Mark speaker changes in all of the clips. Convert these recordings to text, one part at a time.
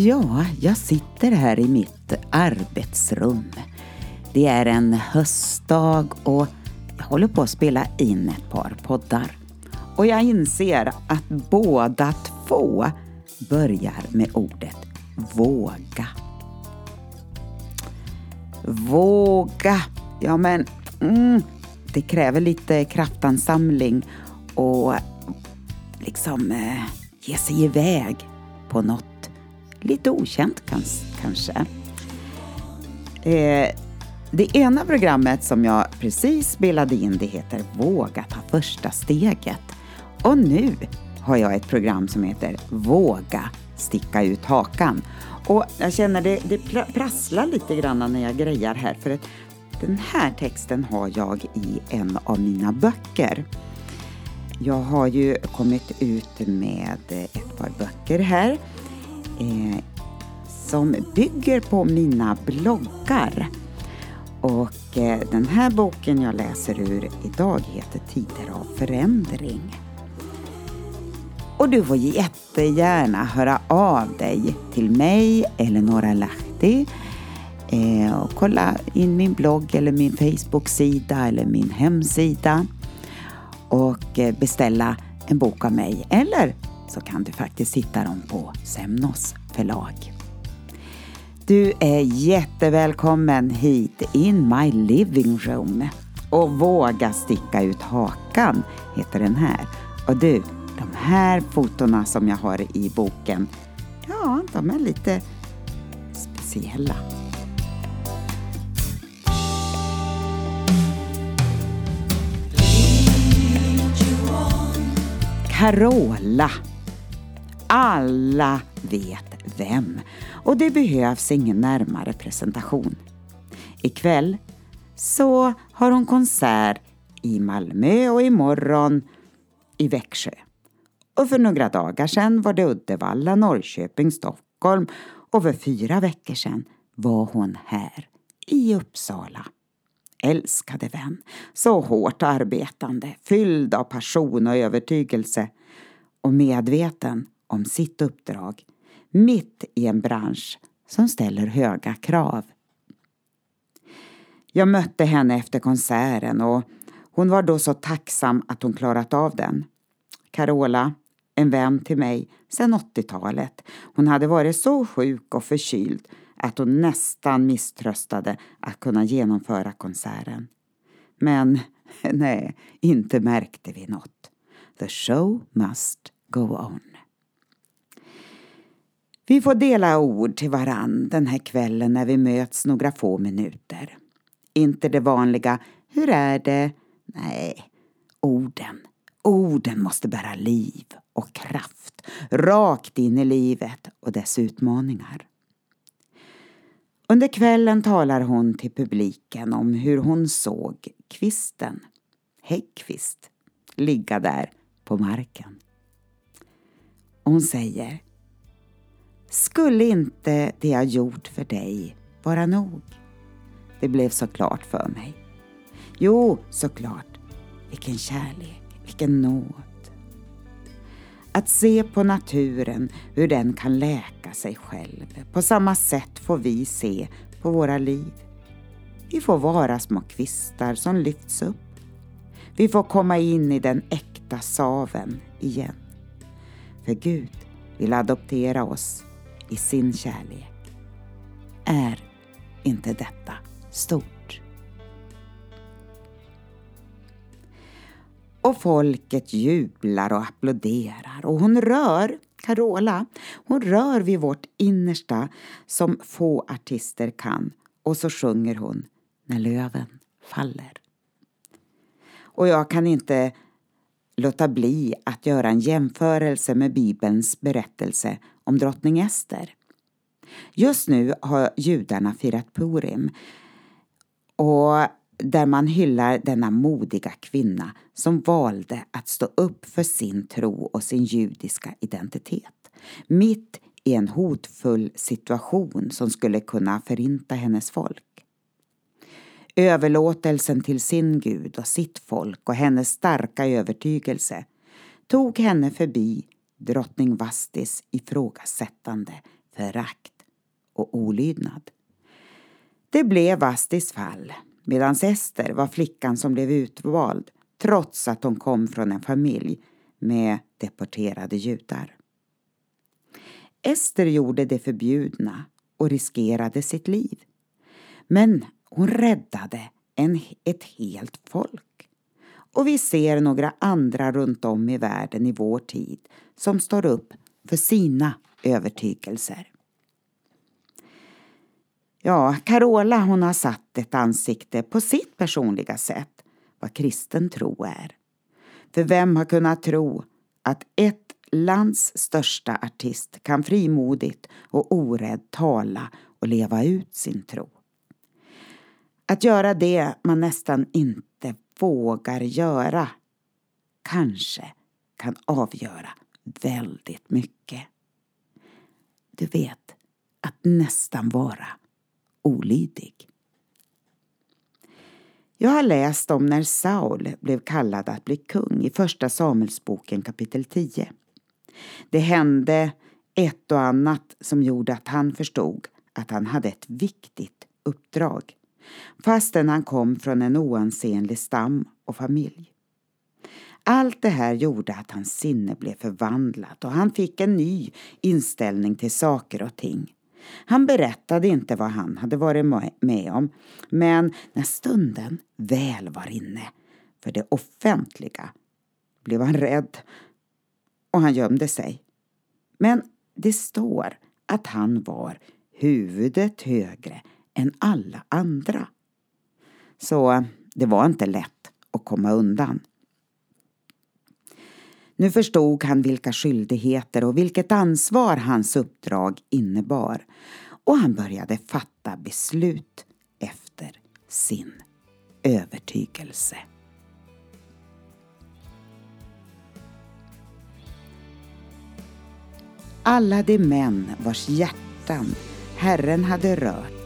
Speaker 1: Ja, jag sitter här i mitt arbetsrum. Det är en höstdag och jag håller på att spela in ett par poddar. Och jag inser att båda två börjar med ordet våga. Våga! Ja men, mm, det kräver lite kraftansamling och liksom eh, ge sig iväg på något lite okänt kanske. Eh, det ena programmet som jag precis spelade in det heter Våga ta första steget. Och nu har jag ett program som heter Våga sticka ut hakan. Och jag känner det, det prasslar lite grann när jag grejar här för att den här texten har jag i en av mina böcker. Jag har ju kommit ut med ett par böcker här eh, som bygger på mina bloggar. Och eh, den här boken jag läser ur idag heter Tider av förändring. Och du får jättegärna höra av dig till mig, Eleonora Lahti eh, och kolla in min blogg eller min Facebook-sida eller min hemsida och eh, beställa en bok av mig. Eller så kan du faktiskt hitta dem på Semnos förlag. Du är jättevälkommen hit in my living room. Och våga sticka ut hakan heter den här. Och du, de här fotona som jag har i boken, ja, de är lite speciella. Carola. Alla vet vem och det behövs ingen närmare presentation. Ikväll så har hon konsert i Malmö och imorgon i Växjö. Och för några dagar sedan var det Uddevalla, Norrköping, Stockholm och för fyra veckor sedan var hon här i Uppsala. Älskade vän, så hårt arbetande, fylld av passion och övertygelse och medveten om sitt uppdrag mitt i en bransch som ställer höga krav. Jag mötte henne efter konserten och hon var då så tacksam att hon klarat av den. Carola, en vän till mig sedan 80-talet. Hon hade varit så sjuk och förkyld att hon nästan misströstade att kunna genomföra konserten. Men nej, inte märkte vi något. The show must go on. Vi får dela ord till varann den här kvällen när vi möts några få minuter. Inte det vanliga ”Hur är det?” Nej, orden. Orden måste bära liv och kraft rakt in i livet och dess utmaningar. Under kvällen talar hon till publiken om hur hon såg kvisten, häggkvist, ligga där på marken. hon säger skulle inte det jag gjort för dig vara nog? Det blev så klart för mig. Jo, såklart. Vilken kärlek, vilken nåd. Att se på naturen, hur den kan läka sig själv. På samma sätt får vi se på våra liv. Vi får vara små kvistar som lyfts upp. Vi får komma in i den äkta saven igen. För Gud vill adoptera oss i sin kärlek. Är inte detta stort? Och folket jublar och applåderar och hon rör, Carola, hon rör vid vårt innersta som få artister kan och så sjunger hon När löven faller. Och jag kan inte låta bli att göra en jämförelse med Bibelns berättelse om drottning Ester. Just nu har judarna firat Purim och där man hyllar denna modiga kvinna som valde att stå upp för sin tro och sin judiska identitet. Mitt i en hotfull situation som skulle kunna förinta hennes folk. Överlåtelsen till sin Gud och sitt folk och hennes starka övertygelse tog henne förbi drottning Vastis ifrågasättande förakt och olydnad. Det blev Vastis fall, medan Ester var flickan som blev utvald trots att hon kom från en familj med deporterade judar. Ester gjorde det förbjudna och riskerade sitt liv. Men hon räddade en, ett helt folk. Och vi ser några andra runt om i världen i vår tid som står upp för sina övertygelser. Ja, Carola hon har satt ett ansikte på sitt personliga sätt vad kristen tro är. För vem har kunnat tro att ett lands största artist kan frimodigt och orädd tala och leva ut sin tro? Att göra det man nästan inte vågar göra kanske kan avgöra väldigt mycket. Du vet, att nästan vara olydig. Jag har läst om när Saul blev kallad att bli kung i Första Samuelsboken kapitel 10. Det hände ett och annat som gjorde att han förstod att han hade ett viktigt uppdrag fastän han kom från en oansenlig stam och familj. Allt det här gjorde att hans sinne blev förvandlat och han fick en ny inställning till saker och ting. Han berättade inte vad han hade varit med om men när stunden väl var inne för det offentliga blev han rädd och han gömde sig. Men det står att han var huvudet högre än alla andra. Så eh, det var inte lätt att komma undan. Nu förstod han vilka skyldigheter och vilket ansvar hans uppdrag innebar och han började fatta beslut efter sin övertygelse. Alla de män vars hjärtan Herren hade rört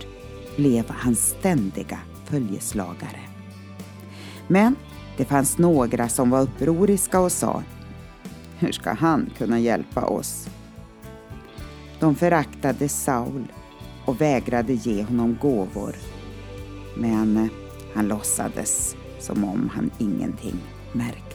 Speaker 1: blev hans ständiga följeslagare. Men det fanns några som var upproriska och sa hur ska han kunna hjälpa oss? De föraktade Saul och vägrade ge honom gåvor. Men eh, han låtsades som om han ingenting märkte.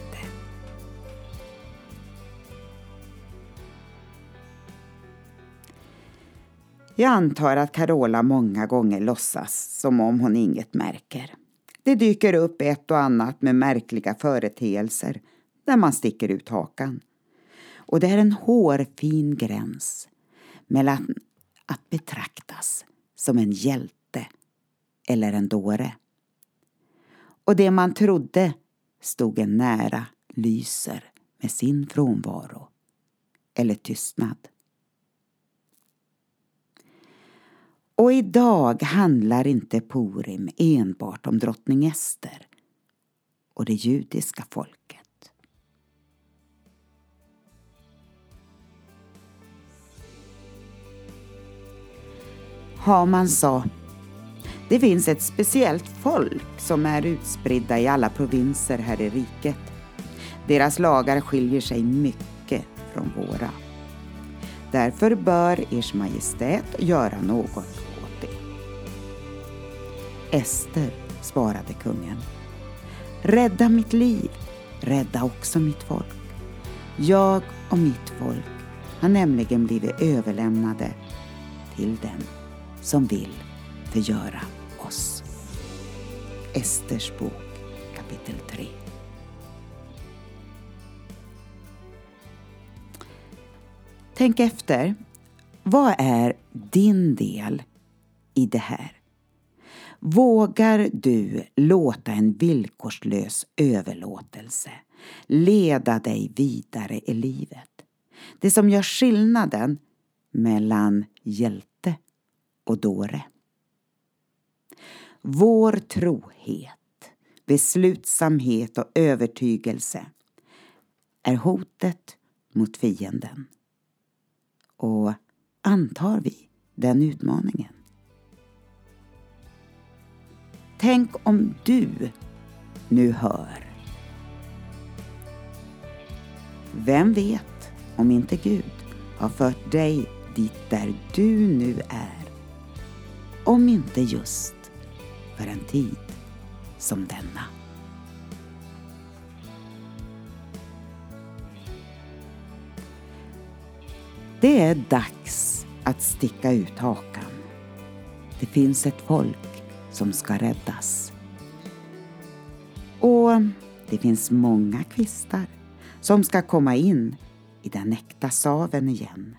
Speaker 1: Jag antar att Carola många gånger låtsas som om hon inget märker. Det dyker upp ett och annat med märkliga företeelser när man sticker ut hakan. Och det är en hårfin gräns mellan att betraktas som en hjälte eller en dåre. Och det man trodde stod en nära lyser med sin frånvaro eller tystnad. Och idag handlar inte Purim enbart om drottning Ester och det judiska folket. Haman sa Det finns ett speciellt folk som är utspridda i alla provinser här i riket. Deras lagar skiljer sig mycket från våra. Därför bör Ers Majestät göra något. Ester, svarade kungen. Rädda mitt liv, rädda också mitt folk. Jag och mitt folk har nämligen blivit överlämnade till den som vill förgöra oss. Esters bok kapitel 3. Tänk efter. Vad är din del i det här? Vågar du låta en villkorslös överlåtelse leda dig vidare i livet? Det som gör skillnaden mellan hjälte och dåre. Vår trohet, beslutsamhet och övertygelse är hotet mot fienden. Och antar vi den utmaningen? Tänk om du nu hör. Vem vet om inte Gud har fört dig dit där du nu är. Om inte just för en tid som denna. Det är dags att sticka ut hakan. Det finns ett folk som ska räddas. Och det finns många kvistar som ska komma in i den äkta saven igen.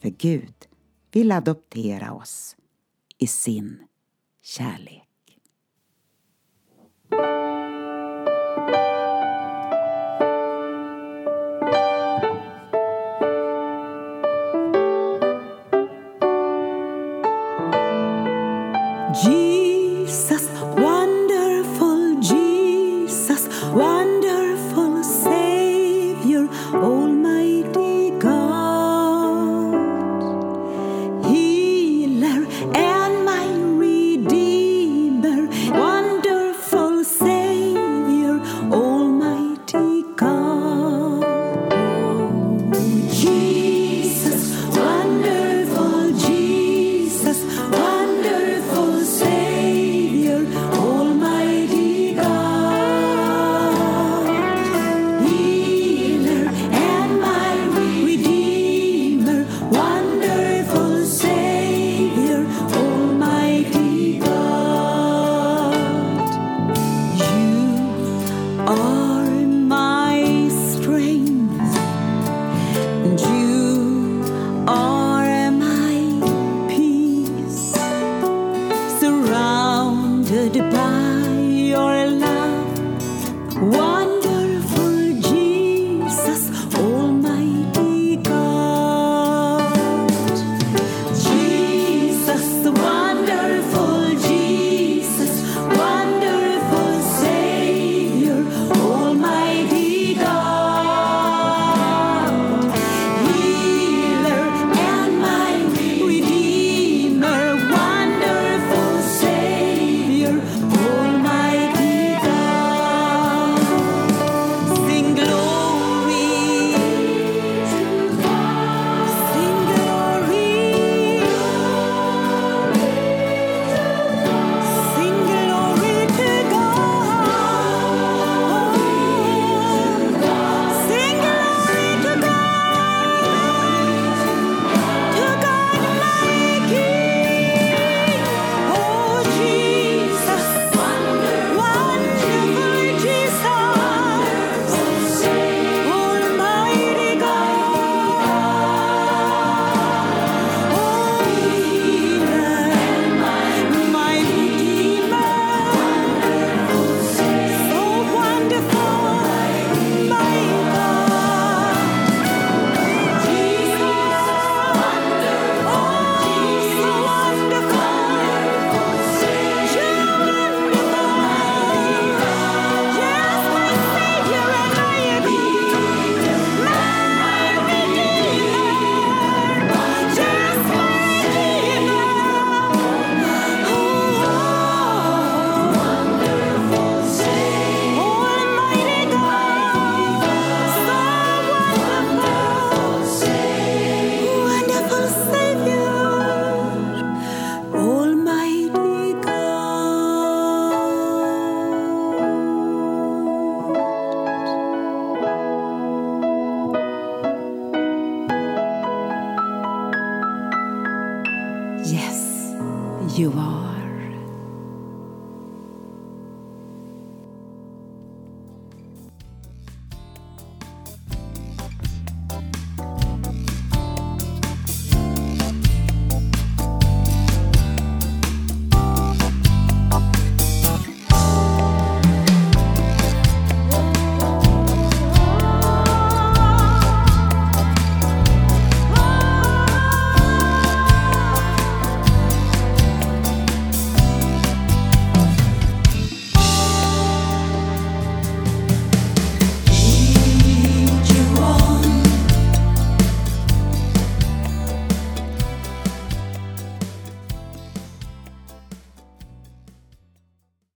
Speaker 1: För Gud vill adoptera oss i sin kärlek. You are.